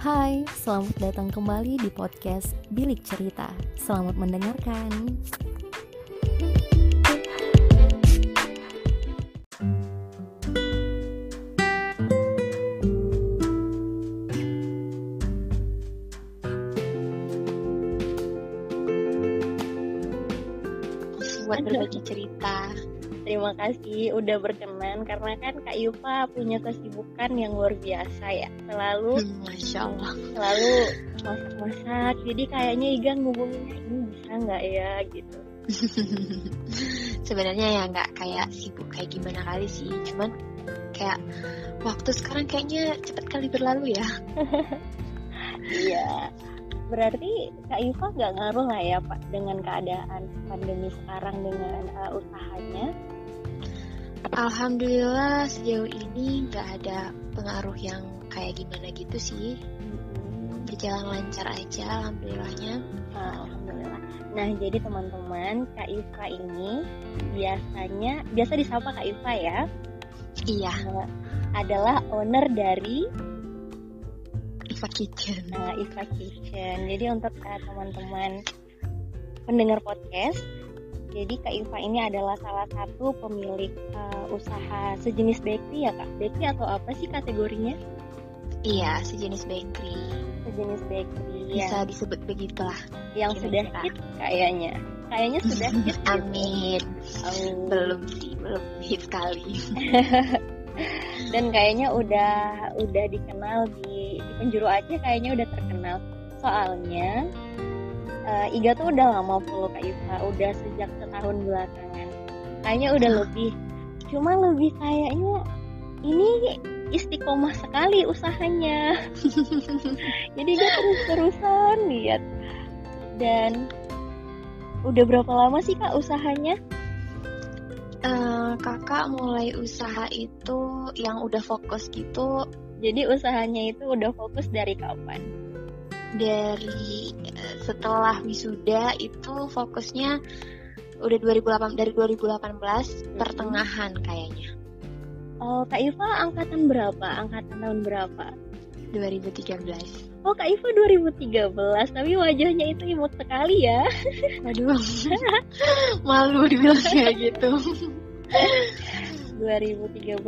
Hai, selamat datang kembali di podcast Bilik Cerita. Selamat mendengarkan. buat berbagi cerita. Terima kasih udah berkenan karena kan Kak Yufa punya kesibukan yang luar biasa ya. Selalu Hmm, Masya Allah. selalu masak-masak. Jadi kayaknya Iga ngubunginnya ini bisa nggak ya gitu. Sebenarnya ya nggak kayak sibuk kayak gimana kali sih, cuman kayak waktu sekarang kayaknya cepet kali berlalu ya. Iya. Berarti Kak Yufa nggak ngaruh lah ya Pak dengan keadaan pandemi sekarang dengan uh, usahanya. Alhamdulillah sejauh ini nggak ada pengaruh yang kayak gimana gitu sih. Berjalan lancar aja, alhamdulillahnya. Alhamdulillah. Nah, jadi teman-teman, Kak Yufa ini biasanya biasa disapa Kak Yufa ya. Iya, uh, adalah owner dari Iva Kitchen. uh, Iva Kitchen. Jadi untuk uh, teman-teman pendengar podcast, jadi Kak Iva ini adalah salah satu pemilik uh, usaha sejenis bakery ya Kak. Bakery atau apa sih kategorinya? Iya, sejenis bakery. Sejenis bakery Bisa yang, disebut begitulah. yang sudah hit kayaknya. Kayaknya sudah hit. gitu. Amin. Oh. Belum sih, belum hit sekali. Dan kayaknya udah udah dikenal di, di penjuru Aceh kayaknya udah terkenal. Soalnya uh, Iga tuh udah lama follow Kak Iva, udah sejak setahun belakangan. Kayaknya udah lebih. Cuma lebih kayaknya ini istiqomah sekali usahanya. Jadi dia terus-terusan lihat. Dan udah berapa lama sih Kak usahanya? Eh, kakak mulai usaha itu yang udah fokus gitu Jadi usahanya itu udah fokus dari kapan? Dari eh, setelah wisuda itu fokusnya udah 2008 dari 2018 pertengahan kayaknya Oh, Kak Iva angkatan berapa? Angkatan tahun berapa? 2013 Oh, Kak Iva 2013, tapi wajahnya itu imut sekali ya. aduh malu dibilang kayak gitu 2013.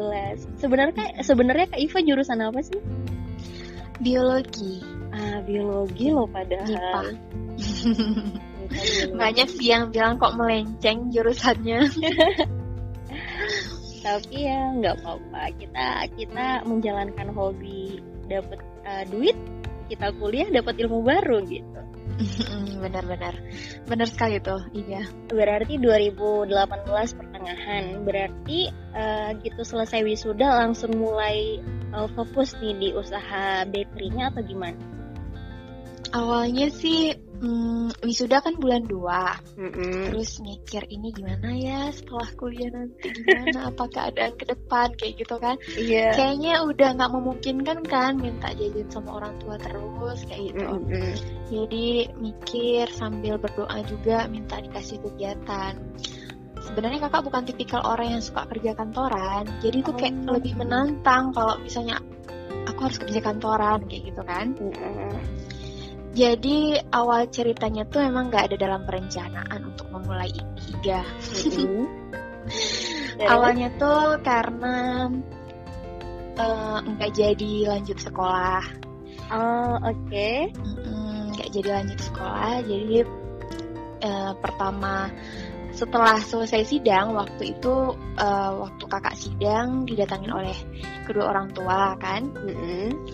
Sebenarnya sebenarnya Kak Iva jurusan apa sih? biologi Biologi loh padahal. Banyak sih yang bilang kok melenceng jurusannya Tapi ya nggak apa-apa. Kita kita menjalankan hobi dapat uh, duit, kita kuliah dapat ilmu baru gitu. benar-benar benar sekali tuh iya Berarti 2018 pertengahan. Berarti eh, gitu selesai wisuda langsung mulai eh, fokus nih di usaha bakery-nya atau gimana? Awalnya sih mm, wisuda kan bulan 2 terus mikir ini gimana ya setelah kuliah nanti? Gimana? Apa keadaan ke depan? Kayak gitu kan. Iya. kayaknya udah nggak memungkinkan kan minta jajan sama orang tua terus kayak gitu. Jadi mikir sambil berdoa juga minta dikasih kegiatan. Sebenarnya kakak bukan tipikal orang yang suka kerja kantoran jadi kayak Oh. lebih menantang kalau misalnya aku harus kerja kantoran kayak gitu kan jadi awal ceritanya tuh memang nggak ada dalam perencanaan untuk memulai Ikiga. Awalnya tuh karena eh, nggak jadi lanjut sekolah, Oh, oke. Mm-mm, nggak jadi lanjut sekolah. Jadi eh, pertama setelah selesai sidang waktu itu eh, waktu kakak sidang didatangin oleh kedua orang tua kan.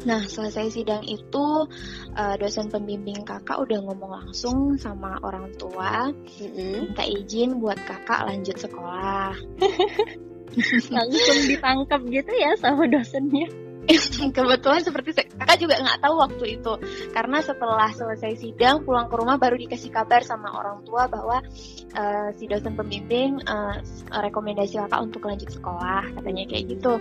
Nah, selesai sidang itu eh, dosen pembimbing kakak udah ngomong langsung sama orang tua minta izin buat kakak lanjut sekolah. Langsung ditangkap gitu ya sama dosennya. Kebetulan seperti se- kakak juga nggak tahu waktu itu. Karena setelah selesai sidang pulang ke rumah baru dikasih kabar sama orang tua bahwa eh, si dosen pembimbing eh, rekomendasi kakak untuk lanjut sekolah katanya kayak gitu.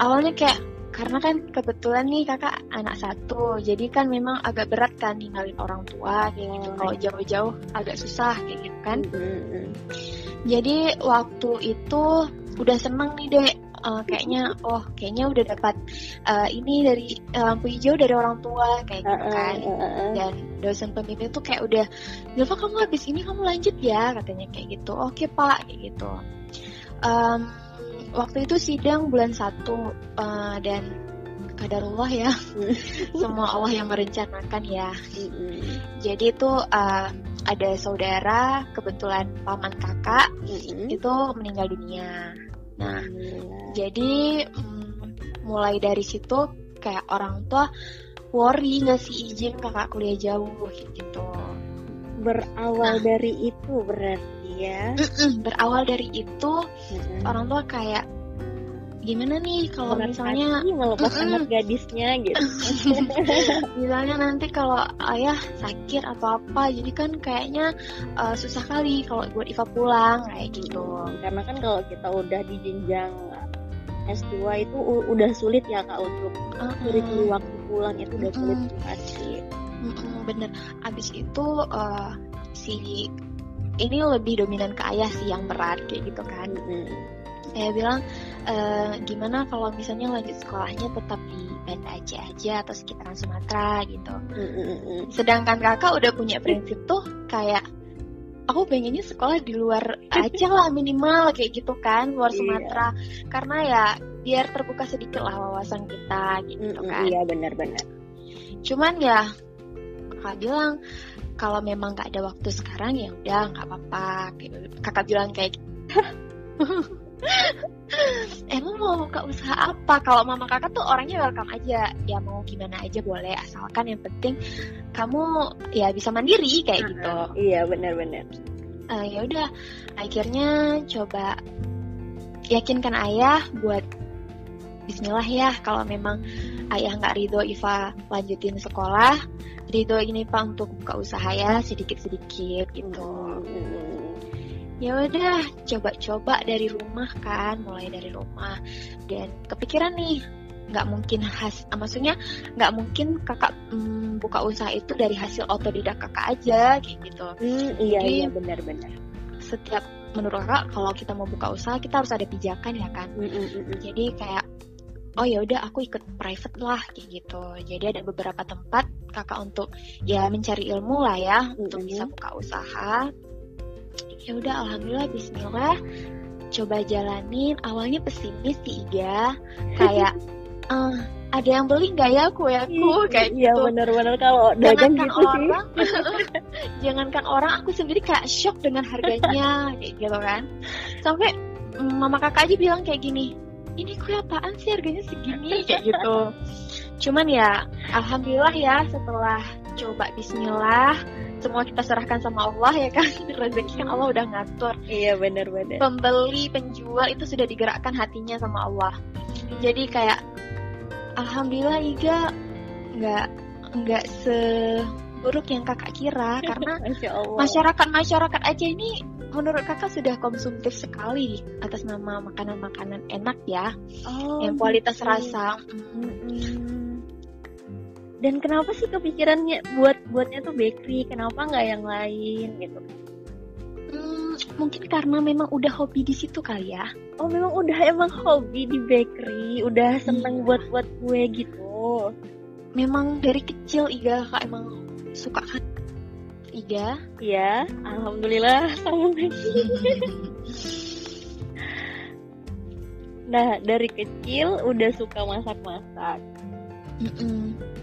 Awalnya kayak karena kan kebetulan nih kakak anak satu jadi kan memang agak berat kan ninggalin orang tua kayak gitu. Oh, kalau jauh-jauh agak susah kayak gitu kan. Jadi waktu itu udah seneng nih dek uh, kayaknya oh kayaknya udah dapat uh, ini dari uh, lampu hijau dari orang tua kayak gitu kan. uh, uh, uh. dan dosen pembimbing tuh kayak udah Zilfa kamu habis ini kamu lanjut ya katanya kayak gitu. Oke pak kayak gitu. Um, waktu itu sidang bulan satu uh, dan kadarullah ya semua Allah yang merencanakan ya. Jadi itu uh, ada saudara kebetulan paman kakak mm-hmm. itu meninggal dunia nah mm. jadi um, mulai dari situ kayak orang tua worry ngasih izin kakak kuliah jauh gitu berawal nah, dari itu berarti ya berawal dari itu mm-hmm. orang tua kayak gimana nih kalau misalnya melepas mm -mm. anak gadisnya gitu misalnya nanti kalau ayah sakit atau apa jadi kan kayaknya uh, susah kali kalau buat Iva pulang kayak gitu karena kan kalau kita udah di jenjang S2 itu udah sulit ya kak untuk uh -uh. waktu pulang itu udah uh -uh. sulit pasti uh -uh, bener abis itu uh, si ini lebih dominan ke ayah sih yang berat kayak gitu kan uh -uh. saya bilang e, gimana kalau misalnya lanjut sekolahnya tetap di Banda Aceh aja atau sekitaran Sumatera gitu. Mm-hmm. Sedangkan kakak udah punya prinsip tuh kayak aku pengennya sekolah di luar aja lah minimal kayak gitu kan luar iya. Sumatera iya. karena ya biar terbuka sedikit lah wawasan kita gitu kan. Iya benar-benar. Cuman ya kakak bilang kalau memang nggak ada waktu sekarang ya udah nggak apa-apa. Gitu. Kakak bilang kayak gitu. emang mau buka usaha apa? Kalau mama kakak tuh orangnya welcome aja. Ya mau gimana aja boleh. Asalkan yang penting kamu ya bisa mandiri kayak uh, gitu. Iya benar-benar uh, ya udah. Akhirnya coba yakinkan ayah buat Bismillah ya. Kalau memang ayah nggak ridho Iva lanjutin sekolah ridho ini pak untuk buka usaha ya sedikit sedikit gitu. Hmm ya udah coba-coba dari rumah kan mulai dari rumah. Dan kepikiran nih nggak mungkin has maksudnya nggak mungkin kakak mm, buka usaha itu dari hasil otodidak kakak aja kayak gitu. Hmm, iya Jadi, iya benar-benar setiap menurut kakak kalau kita mau buka usaha kita harus ada pijakan ya kan? Mm, mm, mm, mm. jadi kayak oh ya udah aku ikut private lah kayak gitu. Jadi ada beberapa tempat kakak untuk ya mencari ilmu lah ya mm -hmm. untuk bisa buka usaha ya udah alhamdulillah Bismillah coba jalanin awalnya pesimis sih Iga kayak uh, ada yang beli nggak ya kue aku kayak iya, gitu. benar-benar kalau dagang gitu orang, sih. jangankan orang aku sendiri kayak shock dengan harganya kayak gitu kan. Sampai mm, mama kakak aja bilang kayak gini, ini kue apaan sih harganya segini kayak gitu. Cuman ya alhamdulillah ya setelah coba Bismillah semua kita serahkan sama Allah ya kan? Rezeki kan Allah udah ngatur. Iya benar-benar. Pembeli penjual itu sudah digerakkan hatinya sama Allah. Jadi kayak alhamdulillah Iga nggak nggak seburuk yang kakak kira. Karena masyarakat masyarakat aja ini menurut kakak sudah konsumtif sekali atas nama makanan-makanan enak ya. Oh, yang kualitas gitu. rasa. Mm -hmm dan kenapa sih kepikirannya buat buatnya tuh bakery? Kenapa nggak yang lain gitu? Hmm, mungkin karena memang udah hobi di situ kali ya. Oh memang udah emang hobi di bakery? Udah seneng hmm. buat buat kue gitu? Memang dari kecil Iga kak emang suka kan? Iga? Iya alhamdulillah sama. Nah, dari kecil udah suka masak-masak. Mm -mm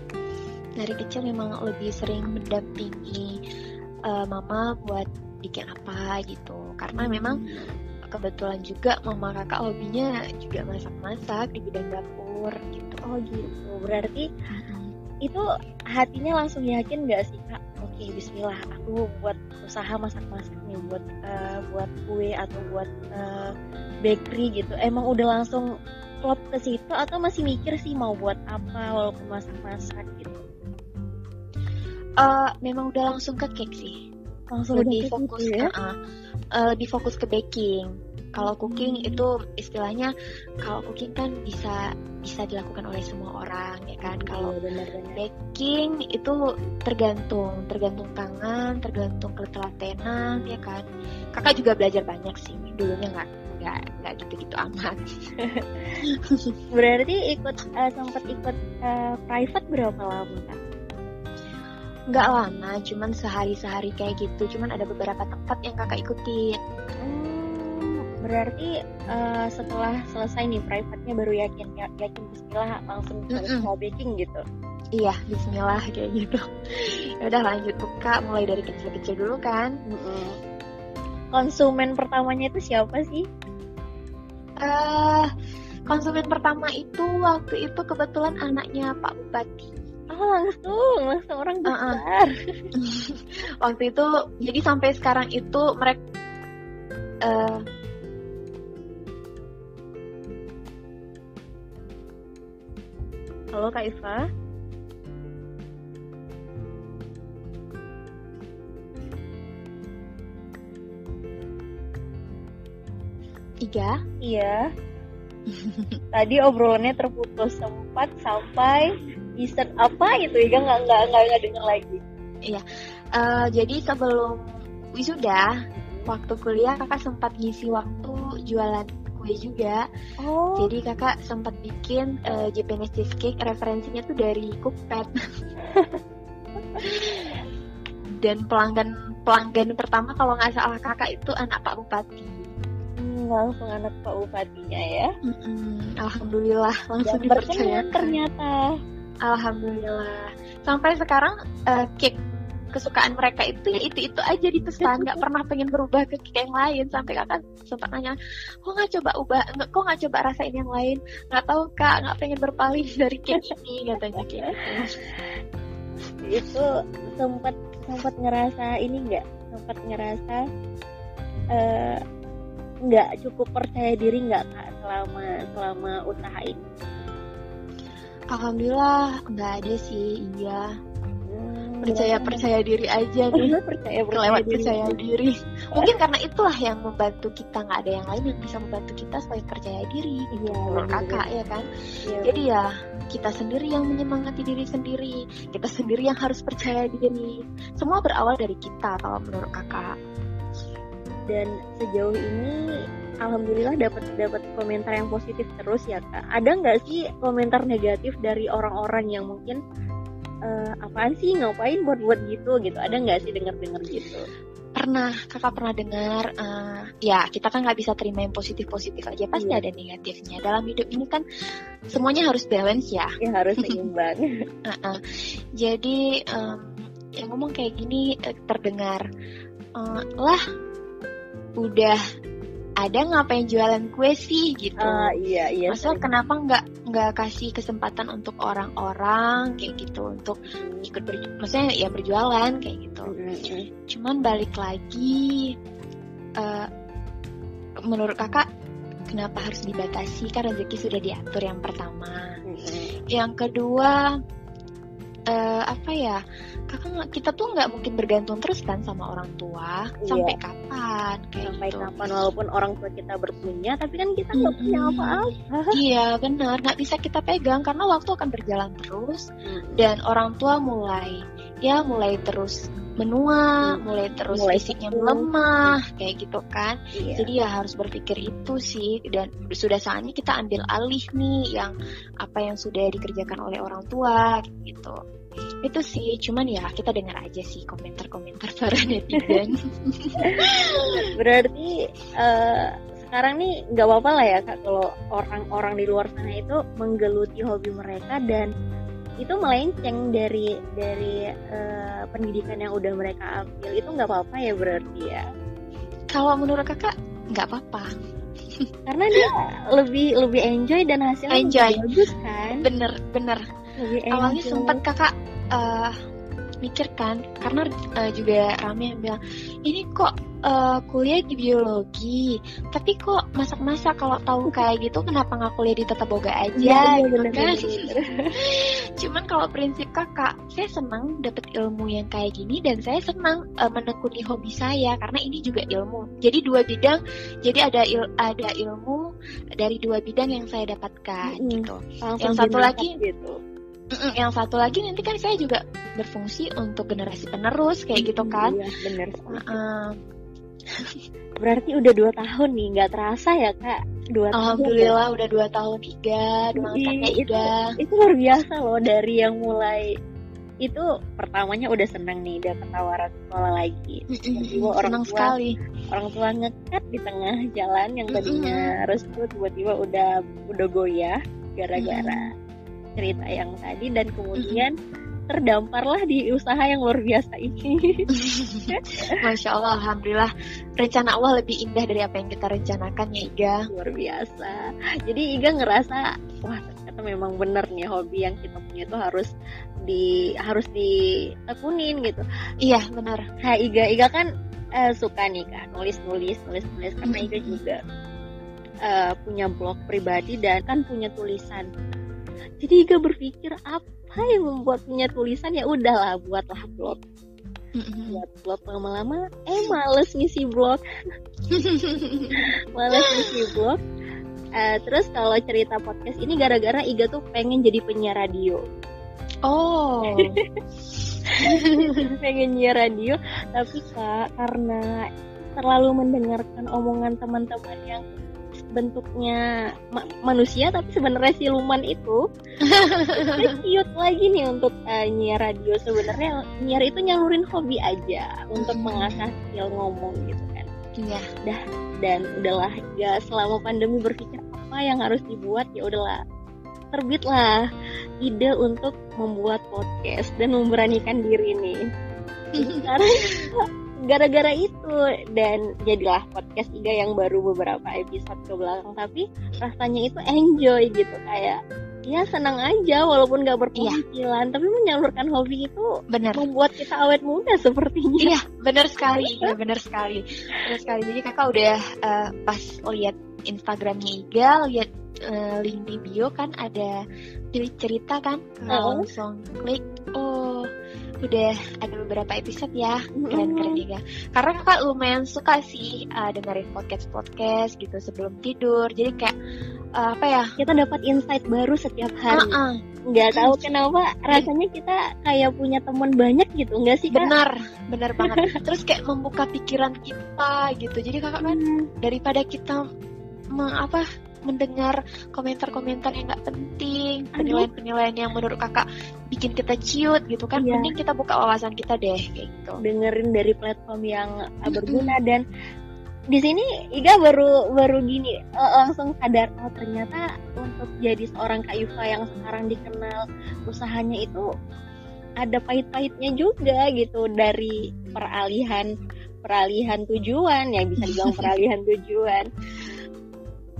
dari kecil memang lebih sering mendampingi uh, mama buat bikin apa gitu. Karena memang kebetulan juga mama kakak hobinya juga masak-masak di bidang dapur gitu. Oh gitu. Berarti hmm. itu hatinya langsung yakin nggak sih kak? Oke Bismillah. Aku buat usaha masak-masak nih buat uh, buat kue atau buat uh, bakery gitu. Emang udah langsung klop ke situ atau masih mikir sih mau buat apa walaupun masak-masak gitu uh, memang udah langsung ke cake sih langsung lebih fokus gitu ya? uh, uh, lebih fokus ke baking kalau cooking hmm. itu istilahnya kalau cooking kan bisa bisa dilakukan oleh semua orang ya kan iya, kalau baking itu tergantung tergantung tangan tergantung ketelatenan ya kan kakak juga belajar banyak sih dulunya nggak nggak nggak gitu-gitu amat Berarti ikut uh, sempat ikut uh, private berapa lama kak? Nggak lama cuman sehari-sehari kayak gitu cuman ada beberapa tempat yang kakak ikutin Hmm, berarti uh, setelah selesai nih private-nya baru yakin ya, yakin Bismillah langsung ke Mm-mm. small baking gitu. iya Bismillah kayak gitu ya udah lanjut buka mulai dari kecil-kecil dulu kan Mm-mm. Konsumen pertamanya itu siapa sih? eh konsumen pertama itu waktu itu kebetulan anaknya Pak Bupati Oh langsung, langsung orang Uh-uh. besar. waktu itu jadi sampai sekarang itu mereka eh Halo Kak Iva. tiga Iya. Tadi obrolannya terputus sempat sampai dessert apa itu ya? Nggak nggak nggak nggak dengar lagi. Eh, jadi sebelum wisuda waktu kuliah kakak sempat ngisi waktu jualan kue juga. Oh. jadi kakak sempat bikin eh, Japanese cheesecake referensinya tuh dari Cookpad dan pelanggan pelanggan pertama kalau nggak salah kakak itu anak Pak Bupati. Hmm, langsung anak Pak Bupatinya ya. Mm-mm, Alhamdulillah langsung dipercayakan. ternyata. Alhamdulillah. Sampai sekarang eh, cake kesukaan mereka itu ya itu itu aja dipesan nggak pernah pengen berubah ke cake yang lain. Sampai kakak sempat nanya kok nggak coba ubah? Nggak kok nggak coba rasain yang lain? Nggak tahu kak. Nggak pengen berpaling dari cake ini katanya gitu. Itu sempat sempat ngerasa ini nggak? Sempat ngerasa eh, nggak cukup percaya diri nggak kak selama selama usaha ini. Alhamdulillah nggak ada sih iya. Hmm, percaya percaya diri aja nih percaya kelewat diri. percaya diri. Mungkin karena itulah yang membantu kita nggak ada yang lain yang bisa membantu kita selain percaya diri Iya, menurut kakak ya kan? Iya, Jadi ya kita sendiri yang menyemangati diri sendiri, kita sendiri yang harus percaya diri. Semua berawal dari kita kalau menurut kakak. Dan sejauh ini alhamdulillah dapat dapat komentar yang positif terus ya kak ada nggak sih komentar negatif dari orang-orang yang mungkin eh, apaan sih ngapain buat buat gitu gitu ada nggak sih dengar dengar gitu Pernah kakak pernah dengar, eh, ya kita kan nggak bisa terima yang positif positif aja, pasti Iya. ada negatifnya. Dalam hidup ini kan semuanya harus balance ya. ya harus seimbang Uh-uh. Jadi em, yang ngomong kayak gini eh, terdengar, "Eh, lah udah ada ngapain jualan kue sih gitu. Ah, iya iya Maksudnya kenapa nggak nggak kasih kesempatan untuk orang-orang kayak gitu untuk ikut ber, maksudnya ya berjualan kayak gitu. Mm-mm. Cuman balik lagi, eh, menurut kakak kenapa harus dibatasi? Kan rezeki sudah diatur yang pertama. Mm-mm. Yang kedua, eh, apa ya? Kakak nggak- kita tuh nggak mungkin bergantung terus kan sama orang tua Iya. sampai kapan kayak sampai gitu. kapan walaupun orang tua kita berpunya tapi kan kita nggak punya Mm-mm. apa-apa Iya benar, nggak bisa kita pegang karena waktu akan berjalan terus dan orang tua mulai ya mulai terus menua, Hmm. mulai terus Mulai fisiknya melemah kayak gitu kan. iya Jadi ya harus berpikir itu sih dan sudah saatnya kita ambil alih nih yang apa yang sudah dikerjakan oleh orang tua gitu. Itu sih, cuman ya kita dengar aja sih komentar-komentar para netizen. berarti eh, sekarang nih nggak apa-apa lah ya kak kalau orang-orang di luar sana itu menggeluti hobi mereka dan itu melenceng dari dari eh, pendidikan yang udah mereka ambil itu nggak apa-apa ya berarti ya Kalau menurut kakak nggak apa-apa, karena dia lebih lebih enjoy dan hasilnya Enjoy. lebih bagus kan bener bener. Awalnya sempat kakak eh, mikir kan karena eh, juga rame yang bilang ini kok eh, kuliah di biologi tapi kok masak-masak kalau tahu kayak gitu kenapa nggak kuliah di tata boga aja? Iya, gitu bener, kan. bener, cuman kalau prinsip kakak saya senang dapat ilmu yang kayak gini dan saya senang eh, menekuni hobi saya karena ini juga ilmu. Jadi dua bidang jadi ada il- ada ilmu dari dua bidang yang saya dapatkan Mm-mm. gitu. Langsung Yang satu lagi- gitu yang satu lagi nanti kan saya juga berfungsi untuk generasi penerus kayak gitu kan iya bener Heeh. Berarti udah dua tahun nih, nggak terasa ya kak? Dua Alhamdulillah tahun, udah dua tahun Iga, dua tahun Iga. Itu, itu luar biasa loh dari yang mulai itu pertamanya udah seneng nih dapat tawaran sekolah lagi tiba-tiba orang tua sekali. orang tua ngekat di tengah jalan yang tadinya mm-hmm. restu tiba-tiba udah udah goyah gara-gara mm-hmm. Cerita yang tadi dan kemudian terdamparlah di usaha yang luar biasa ini. Masya Allah, Alhamdulillah. Rencana Allah lebih indah dari apa yang kita rencanakan ya Iga. Luar biasa. Jadi Iga ngerasa, wah ternyata memang benar nih hobi yang kita punya itu harus di harus ditekunin gitu iya benar kayak Iga Iga kan uh, suka nih kan nulis nulis nulis nulis karena Iga juga uh, punya blog pribadi dan kan punya tulisan jadi Iga berpikir apa yang membuat punya tulisan? Ya udahlah buatlah blog. Buat blog lama-lama. Eh males ngisi blog. Males ngisi blog. Uh, terus kalau cerita podcast ini gara-gara Iga tuh pengen jadi penyiar radio. Oh. pengen nyiar radio, tapi kak karena terlalu mendengarkan omongan teman-teman yang bentuknya ma manusia tapi sebenarnya siluman itu cute lagi nih untuk uh, nyiar radio sebenarnya nyiar itu nyalurin hobi aja untuk hmm. mengasah skill ngomong gitu kan iya dah dan udahlah ya selama pandemi berpikir apa yang harus dibuat ya udahlah terbitlah ide untuk membuat podcast dan memberanikan diri nih. Sekarang gara-gara itu. Dan jadilah podcast Iga yang baru beberapa episode ke belakang. Tapi rasanya itu enjoy gitu. Kayak ya senang aja walaupun gak berpenghasilan. Iya. tapi menyalurkan hobi itu benar membuat kita awet muda sepertinya. Iya benar sekali. Ya benar sekali. Benar sekali. Jadi kakak udah uh, pas lihat Instagramnya Iga lihat uh, link di bio kan ada cerita kan? Oh. langsung klik. Oh udah ada beberapa episode ya keren-keren juga karena kakak lumayan suka sih uh, dengerin podcast podcast gitu sebelum tidur. Jadi kayak uh, apa ya? Kita dapat insight baru setiap hari. Uh -uh. nggak tahu kenapa rasanya kita kayak punya teman banyak gitu nggak sih kak? benar benar banget. Terus kayak membuka pikiran kita gitu. Jadi kakak kan hmm. daripada kita apa mendengar komentar-komentar yang nggak penting, penilaian-penilaian yang menurut kakak bikin kita ciut gitu kan, iya. mending kita buka wawasan kita deh kayak gitu. Dengerin dari platform yang berguna dan di sini Iga baru baru gini uh, langsung sadar oh ternyata untuk jadi seorang Kak Yufa yang sekarang dikenal usahanya itu ada pahit-pahitnya juga gitu dari peralihan peralihan tujuan ya bisa dibilang peralihan tujuan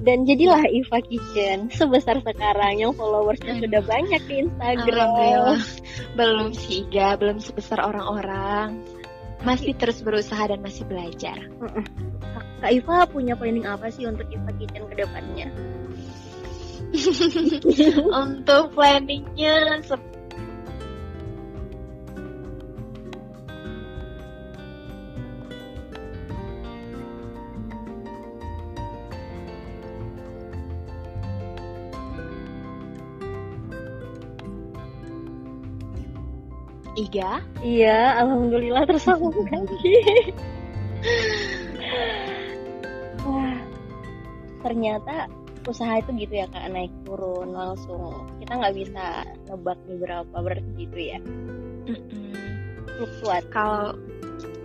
dan jadilah Iva Kitchen sebesar sekarang yang followersnya sudah banyak di Instagram. Belum sih, ga, belum sebesar orang-orang. Masih terus berusaha dan masih belajar. Kak Iva punya planning apa sih untuk Iva Kitchen ke depannya? untuk planningnya Iga? Iya, alhamdulillah tersambung. Lagi. Wah, ternyata usaha itu gitu ya kak naik turun langsung. Kita nggak bisa nebak nih berapa berarti gitu ya? Fluktuat kalau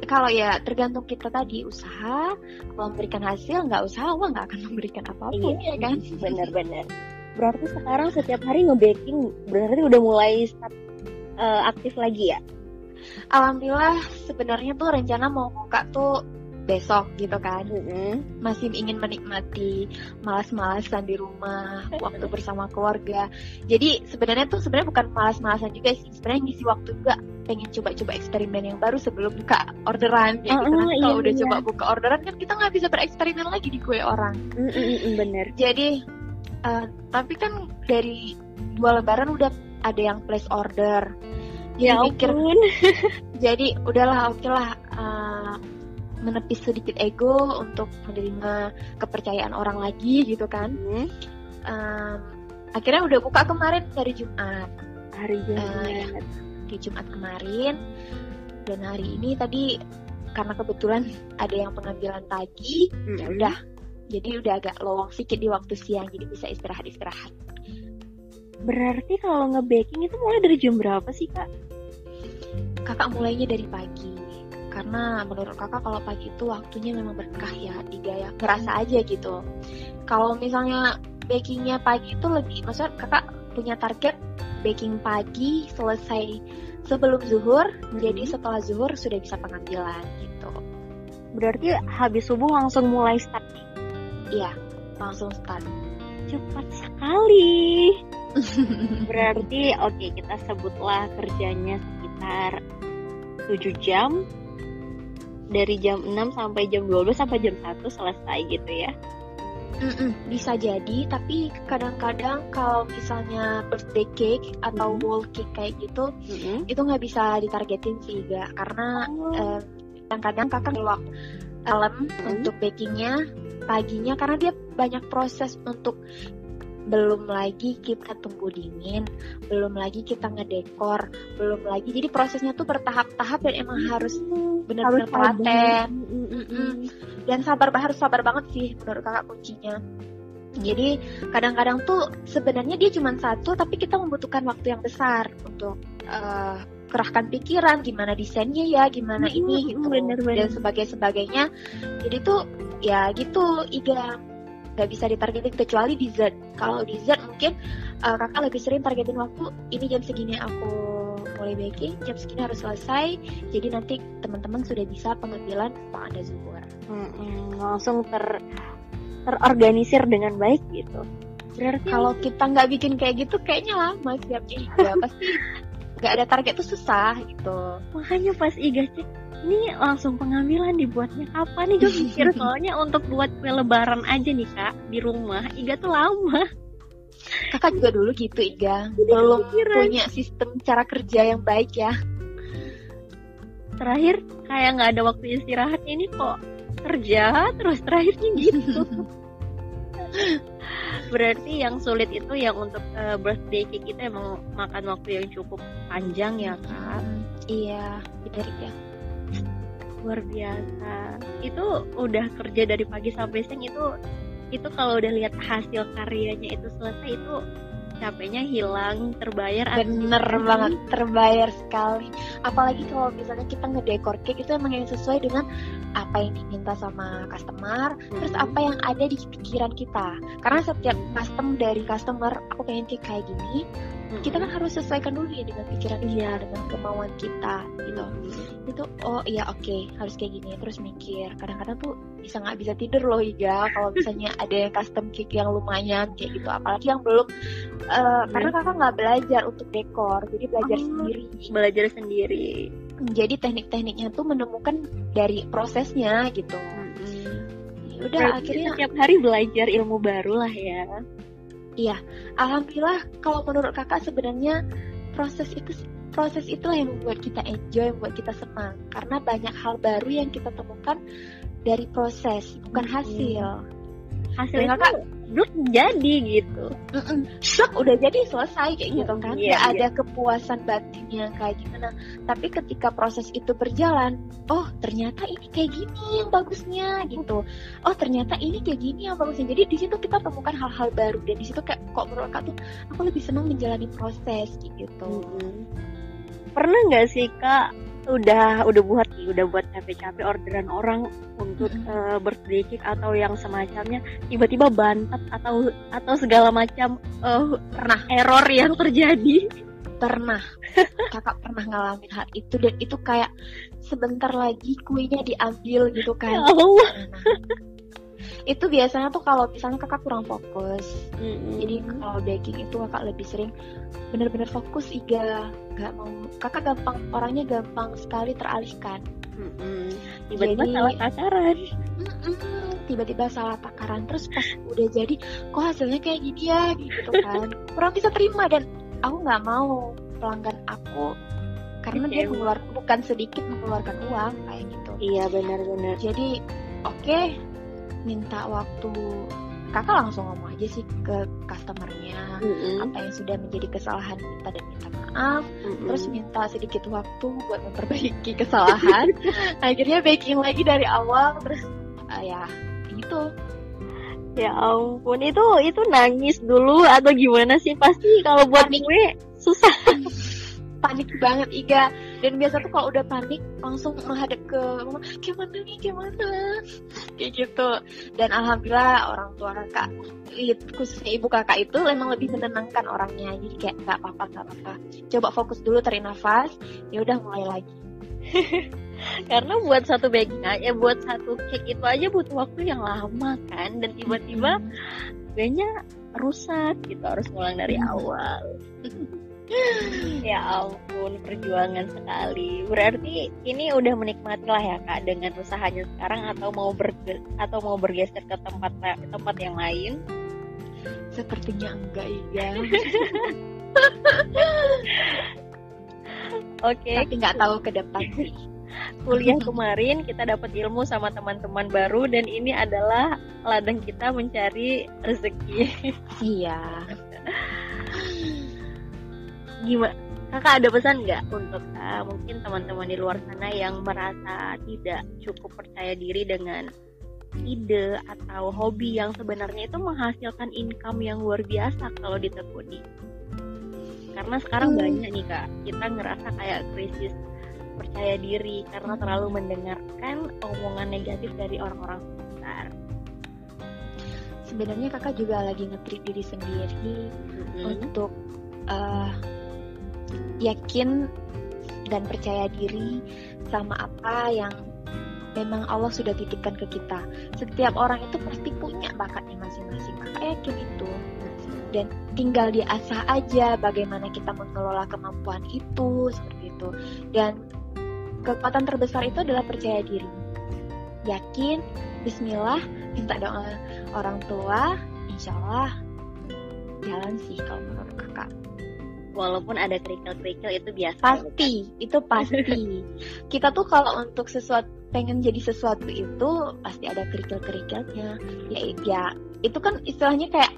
kalau ya tergantung kita tadi usaha kalau memberikan hasil nggak usaha uang nggak akan memberikan apa pun iya, ya kan? benar-benar. Berarti sekarang setiap hari nge-baking berarti udah mulai start uh, aktif lagi ya? Alhamdulillah sebenarnya tuh rencana mau buka tuh besok gitu kan mm-hmm. masih ingin menikmati malas-malasan di rumah waktu bersama keluarga jadi sebenarnya tuh sebenarnya bukan malas-malasan juga sih sebenarnya ngisi waktu juga pengen coba-coba eksperimen yang baru sebelum buka orderan ya gitu oh, iya, kalau udah iya. coba buka orderan kan kita nggak bisa bereksperimen lagi di kue orang mm-hmm, bener jadi uh, tapi kan dari dua lebaran udah ada yang place order. Ya mikir jadi udahlah oke okay lah uh, menepis sedikit ego untuk menerima kepercayaan orang lagi gitu kan. Hmm. um, akhirnya udah buka kemarin dari Jumat. Hari Jumat. uh, di Jumat kemarin. Dan hari ini tadi karena kebetulan ada yang pengambilan pagi ya udah. Jadi udah agak lowong sedikit di waktu siang jadi bisa istirahat istirahat berarti kalau nge-baking itu mulai dari jam berapa sih kak? Kakak mulainya dari pagi. Karena menurut kakak kalau pagi itu waktunya memang berkah ya tiga ya ngerasa aja gitu. Kalau misalnya bakingnya pagi itu lebih maksudnya kakak punya target baking pagi selesai sebelum zuhur hmm. jadi setelah zuhur sudah bisa pengambilan gitu. Berarti habis subuh langsung mulai start? Iya langsung start. Cepat sekali berarti oke okay, kita sebutlah kerjanya sekitar 7 jam dari jam 6 sampai jam 12 sampai jam 1 selesai gitu ya Mm-mm, bisa jadi, tapi kadang-kadang kalau misalnya birthday cake atau mm-hmm. wall cake kayak gitu, mm-hmm. itu nggak bisa ditargetin sih, gak karena oh. eh, kadang-kadang kakak ngeluak malam mm-hmm. untuk bakingnya paginya karena dia banyak proses untuk belum lagi kita tunggu dingin, belum lagi kita ngedekor, belum lagi. Jadi prosesnya tuh bertahap-tahap dan emang harus benar-benar telaten. dan sabar harus sabar banget sih menurut kakak kuncinya. Jadi kadang-kadang tuh sebenarnya dia cuma satu tapi kita membutuhkan waktu yang besar untuk uh, kerahkan pikiran gimana desainnya ya gimana ini gitu. bener, bener. dan sebagai sebagainya jadi tuh ya gitu Iga nggak bisa ditargetin kecuali dessert kalau dessert mungkin uh, kakak lebih sering targetin waktu ini jam segini aku mulai baking jam segini harus selesai jadi nanti teman-teman sudah bisa pengambilan setelah ada zuhur. Hmm, langsung ter terorganisir dengan baik gitu. Berarti kalau kita nggak bikin kayak gitu kayaknya lama siapnya ya pasti nggak ada target tuh susah gitu. Makanya pas Iga cek ini langsung pengambilan dibuatnya kapan nih? Gue mikir soalnya untuk buat kue lebaran aja nih kak di rumah Iga tuh lama. Kakak juga dulu gitu Iga. Belum punya sistem cara kerja yang baik ya. Terakhir kayak nggak ada waktu istirahat ini kok kerja terus terakhirnya gitu berarti yang sulit itu yang untuk uh, birthday cake itu emang makan waktu yang cukup panjang ya kak? Iya benar ya luar biasa. Itu udah kerja dari pagi sampai siang itu itu kalau udah lihat hasil karyanya itu selesai itu capeknya hilang terbayar bener banget terbayar sekali. Apalagi kalau misalnya kita ngedekor cake itu emang yang sesuai dengan apa yang diminta sama customer hmm. terus apa yang ada di pikiran kita. Karena setiap custom dari customer aku pengen cake kayak gini hmm. kita kan harus sesuaikan dulu ya dengan pikiran dia iya. dengan kemauan kita gitu. Hmm. itu oh iya oke okay, harus kayak gini. Terus mikir kadang-kadang tuh bisa nggak bisa tidur loh ya kalau misalnya ada yang custom cake yang lumayan kayak gitu. Apalagi yang belum uh, karena kakak nggak belajar untuk dekor jadi belajar oh, sendiri. Belajar sendiri. Jadi teknik-tekniknya tuh menemukan dari prosesnya gitu. Hmm. udah akhirnya setiap hari belajar ilmu baru lah ya Iya, alhamdulillah kalau menurut kakak sebenarnya proses itu proses itulah yang membuat kita enjoy, membuat kita senang. Karena banyak hal baru yang kita temukan dari proses bukan hasil. Hasilnya kakak blok jadi gitu. Blok udah jadi selesai kayak gitu. Kan? Yeah, Gak iya. ada kepuasan batinnya kayak gimana. Tapi ketika proses itu berjalan oh ternyata ini kayak gini yang bagusnya gitu. Oh ternyata ini kayak gini yang bagusnya. Jadi di situ kita temukan hal-hal baru. Dan di situ kayak kok menurut aku tuh aku lebih senang menjalani proses gitu. Mm-hmm. pernah nggak sih kak udah udah buat nih udah buat capek-capek orderan orang untuk mm -hmm. uh, birthday cake atau yang semacamnya tiba-tiba bantat atau atau segala macam uh, pernah. error yang terjadi. Pernah. Kakak pernah ngalamin hal itu dan itu kayak sebentar lagi kuenya diambil gitu kan. Ya Allah. Itu biasanya tuh kalau misalnya kakak kurang fokus. Mm-hmm. jadi kalau baking itu kakak lebih sering bener-bener fokus iga. Nggak mau kakak gampang orangnya gampang sekali teralihkan. Mm-hmm. tiba-tiba jadi, salah takaran. Mm-mm, tiba-tiba salah takaran. Terus pas udah jadi kok hasilnya kayak gini ya? Gitu kan. Kurang bisa terima dan aku nggak mau pelanggan aku karena dia mengeluarkan bukan sedikit mengeluarkan uang kayak gitu. Iya benar-benar. Jadi oke okay, minta waktu kakak langsung ngomong aja sih ke customernya Mm-mm. apa yang sudah menjadi kesalahan kita dan minta maaf Mm-mm. terus minta sedikit waktu buat memperbaiki kesalahan akhirnya baking lagi dari awal terus ah, ya gitu ya ampun itu itu nangis dulu atau gimana sih pasti kalau buat Panik. gue susah panik banget Iga dan biasa tuh kalau udah panik langsung menghadap ke mama gimana nih gimana? Kayak gitu. Dan alhamdulillah orang tua kakak khususnya ibu kakak itu emang lebih menenangkan orangnya. Jadi kayak nggak apa-apa nggak apa-apa. Coba fokus dulu tarik nafas ya udah mulai lagi. Karena buat satu baking aja buat satu cake itu aja butuh waktu yang lama kan. Dan tiba-tiba kayaknya rusak gitu harus ngulang dari Hmm. awal ya ampun perjuangan sekali. Berarti ini udah menikmati lah ya kak dengan usahanya sekarang atau mau berge atau mau bergeser ke tempat tempat yang lain? Sepertinya enggak Iga. Oke. Tapi nggak tahu ke depan. Sih kuliah kemarin kita dapat ilmu sama teman-teman baru dan ini adalah ladang kita mencari rezeki. Iya gimana kakak ada pesan nggak untuk uh, mungkin teman-teman di luar sana yang merasa tidak cukup percaya diri dengan ide atau hobi yang sebenarnya itu menghasilkan income yang luar biasa kalau ditekuni karena sekarang Hmm. banyak nih kak kita ngerasa kayak krisis percaya diri karena terlalu mendengarkan omongan negatif dari orang-orang sekitar sebenarnya kakak juga lagi nge-treat diri sendiri Mm-mm. untuk eh, yakin dan percaya diri sama apa yang memang Allah sudah titipkan ke kita. Setiap orang itu pasti punya bakatnya masing-masing. Kakak yakin itu. Dan tinggal diasah aja bagaimana kita mengelola kemampuan itu seperti itu. Dan kekuatan terbesar itu adalah percaya diri. Yakin, Bismillah, minta doa orang tua, insya Allah jalan sih kalau menurut kakak. Walaupun ada kerikil-kerikil itu biasa. Pasti itu pasti. Kita tuh kalau untuk sesuatu pengen jadi sesuatu itu pasti ada kerikil-kerikilnya. Ya ya itu kan istilahnya kayak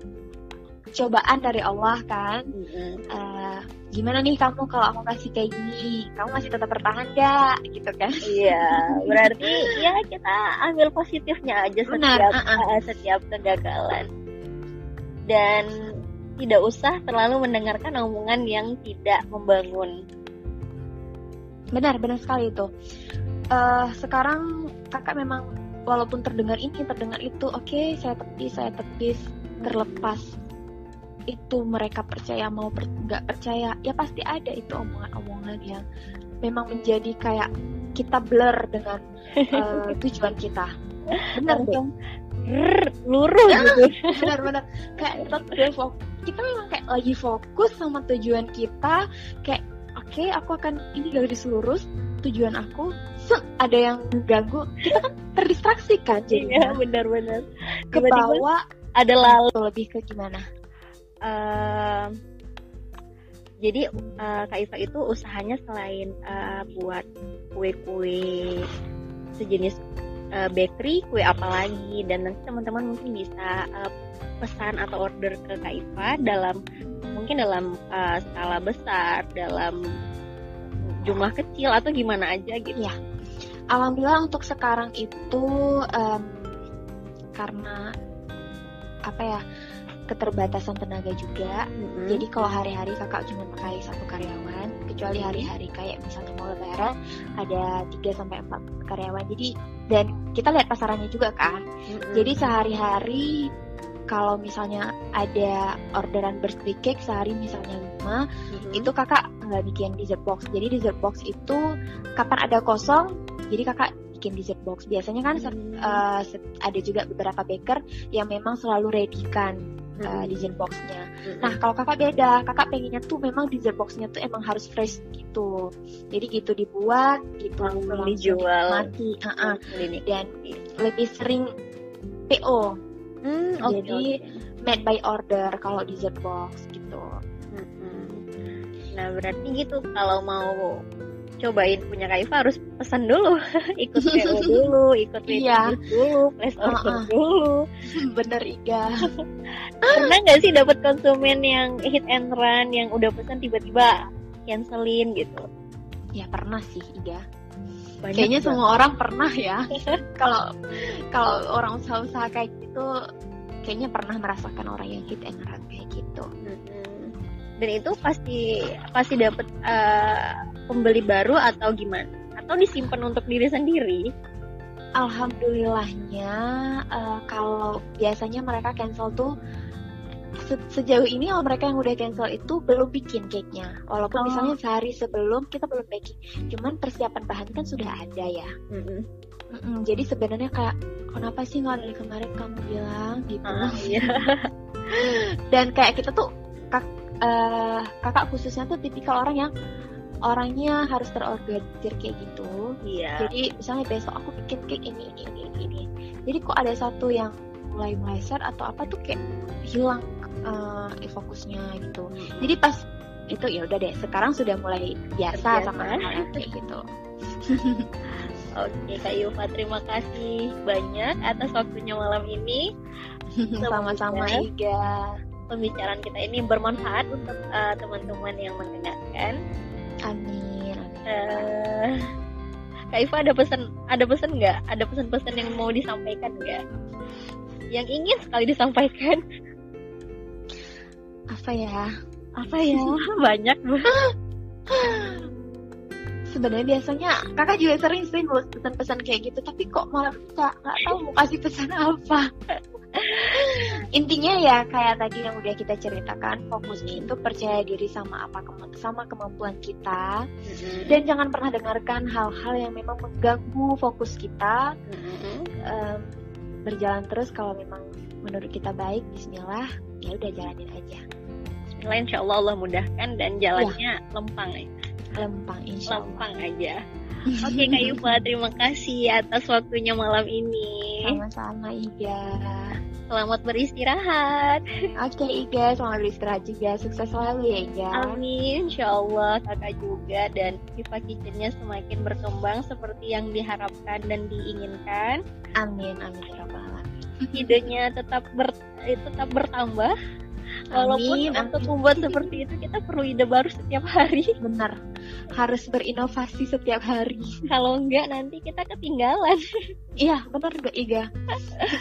cobaan dari Allah kan. Mm-mm. Eh, gimana nih kamu kalau aku kasih kayak gini? Kamu masih tetap bertahan gak gitu kan. Iya, berarti ya kita ambil positifnya aja Benar, setiap uh-uh. uh, setiap kegagalan. Dan tidak usah terlalu mendengarkan omongan yang tidak membangun. benar benar sekali itu. Eh, sekarang kakak memang walaupun terdengar ini terdengar itu oke saya tepis saya tepis terlepas. Itu mereka percaya mau per- nggak percaya ya pasti ada itu omongan-omongan yang memang menjadi kayak kita blur dengan eh, tujuan kita. Benar rrr, luruh gitu. benar-benar kayak udah fokus kita memang kayak lagi fokus sama tujuan kita kayak oke aku akan ini garis lurus tujuan aku set ada yang ganggu kita kan terdistraksi kan Iya, jadinya benar-benar. ke bawah ada lalu. lebih ke gimana Ehm, jadi eh, Kak Iva itu usahanya selain eh, buat kue-kue sejenis eh, bakery, kue apa lagi dan nanti teman-teman mungkin bisa eh, pesan atau order ke Kak Iva dalam mungkin dalam eh, skala besar, dalam jumlah kecil atau gimana aja gitu. alhamdulillah untuk sekarang itu em, karena apa ya keterbatasan tenaga juga Mm-mm. Jadi kalau hari-hari kakak cuma pakai satu karyawan, kecuali hari-hari kayak misalnya mau lebaran ada 3 sampai 4 karyawan. Jadi dan kita lihat pasarannya juga kan. Mm-mm. Jadi sehari-hari kalau misalnya ada orderan birthday cake sehari misalnya 5, Mm-mm. itu kakak nggak bikin dessert box. Jadi dessert box itu kapan ada kosong, jadi kakak bikin dessert box. Biasanya kan Mm. eh, se- ada juga beberapa baker yang memang selalu ready kan uh, Mm-mm. dessert boxnya. Mm-mm. Nah kalau kakak beda, kakak pengennya tuh memang dessert boxnya tuh emang harus fresh gitu. Jadi gitu dibuat, gitu Langsung dijual. mati, Klinik. dan lebih sering PO, Hmm, oke, Jadi, made by order kalau dessert box gitu. Mm-mm. Nah berarti gitu kalau mau cobain punya Kaifa harus pesan dulu, ikut PO dulu, ikut Iya. dulu, place order Uh-uh. dulu. Bener Iga. Pernah nggak sih dapat konsumen yang hit and run yang udah pesan tiba-tiba cancelin gitu? Ya pernah sih Iga. Banyak Kayaknya banget. semua orang pernah ya. Kalau kalau orang usaha-usaha kayak gitu, kayaknya pernah merasakan orang yang hit and run kayak gitu. Mm-mm. Dan itu pasti pasti dapat eh, pembeli baru atau gimana? Atau disimpan untuk diri sendiri? Alhamdulillahnya eh, kalau biasanya mereka cancel tuh se- sejauh ini kalau mereka yang udah cancel itu belum bikin cake-nya. Walaupun Oh. misalnya sehari sebelum kita belum baking. Cuman persiapan bahan kan sudah ada ya. Mm-mm. Mm-mm, jadi sebenarnya kayak kenapa sih nggak dari kemarin kamu bilang gitu. Ah, iya. Dan kayak kita tuh kak, eh, kakak khususnya tuh tipikal orang yang orangnya harus terorganisir kayak gitu. Iya. Jadi misalnya besok aku bikin cake ini ini ini ini. ini. Jadi kok ada satu yang mulai meleset atau apa tuh kayak hilang eh, fokusnya gitu. Jadi pas itu ya udah deh. Sekarang sudah mulai biasa Terbiasa. sama hal kayak gitu. Oke Kak Yufa, terima kasih banyak atas waktunya malam ini. Sama-sama Semoga Iga. Pembicaraan kita ini bermanfaat untuk eh, teman-teman yang mendengarkan. Amin. Eh, Kak Iva ada pesan ada pesan nggak? Ada pesan-pesan yang mau disampaikan nggak? Yang ingin sekali disampaikan Apa ya? apa ya? Banyak banget. Sebenarnya biasanya kakak juga sering sih nulis pesan-pesan kayak gitu, tapi kok malah nggak nggak tahu mau kasih pesan apa. Intinya ya kayak tadi yang udah kita ceritakan, fokusnya itu percaya diri sama apa sama kemampuan kita dan jangan pernah dengarkan hal-hal yang memang mengganggu fokus kita. Em, berjalan terus kalau memang menurut kita baik, Bismillah, ya udah jalanin aja. Bismillah, insya Allah Allah mudahkan dan jalannya lempang ya. Lempang, insya Allah. Lempang aja. Oke Kak Yufa, terima kasih atas waktunya malam ini. Sama-sama Iga. Selamat beristirahat. Oke Iga, selamat beristirahat juga. Sukses selalu ya Iga. Amin, insya Allah kakak juga dan Viva Kitchennya semakin berkembang seperti yang diharapkan dan diinginkan. Amin, amin ya. Idenya tetap ber, eh, tetap bertambah. Walaupun Amin, untuk membuat seperti itu kita perlu ide baru setiap hari. Benar, harus berinovasi setiap hari. Kalau enggak nanti kita ketinggalan. Iya, benar gak Iga?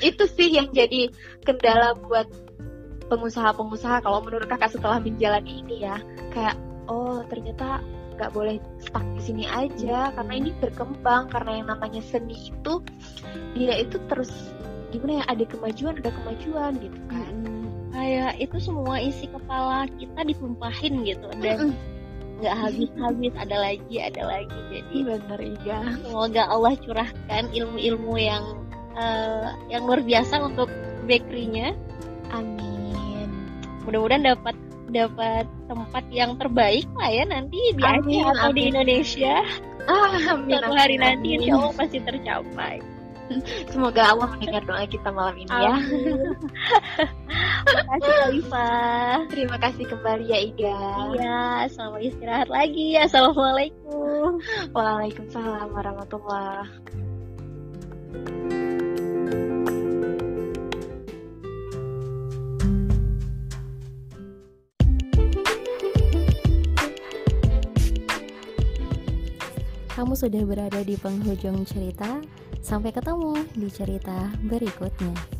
Itu sih yang jadi kendala buat pengusaha-pengusaha kalau menurut kakak setelah menjalani ini ya. Kayak, oh ternyata nggak boleh stuck di sini aja karena ini berkembang karena yang namanya seni itu dia itu terus gimana ya ada kemajuan ada kemajuan gitu kan Kayak itu semua isi kepala kita ditumpahin gitu. Dan nggak habis-habis ada lagi ada lagi. Jadi bener Iga. semoga Allah curahkan ilmu-ilmu yang eh, yang luar biasa untuk bakerynya. Amin. Mudah-mudahan dapat dapat tempat yang terbaik lah ya nanti di Amin, Aceh atau di amin. Indonesia. Ah, amin suatu amin, hari nanti amin. insya Allah pasti tercapai semoga Allah mendengar doa kita malam ini ya Amin. Makasih Kalifa. terima kasih kembali ya Iga Iya, selamat istirahat lagi. Assalamualaikum. Waalaikumsalam warahmatullah Kamu sudah berada di penghujung cerita. Sampai ketemu di cerita berikutnya.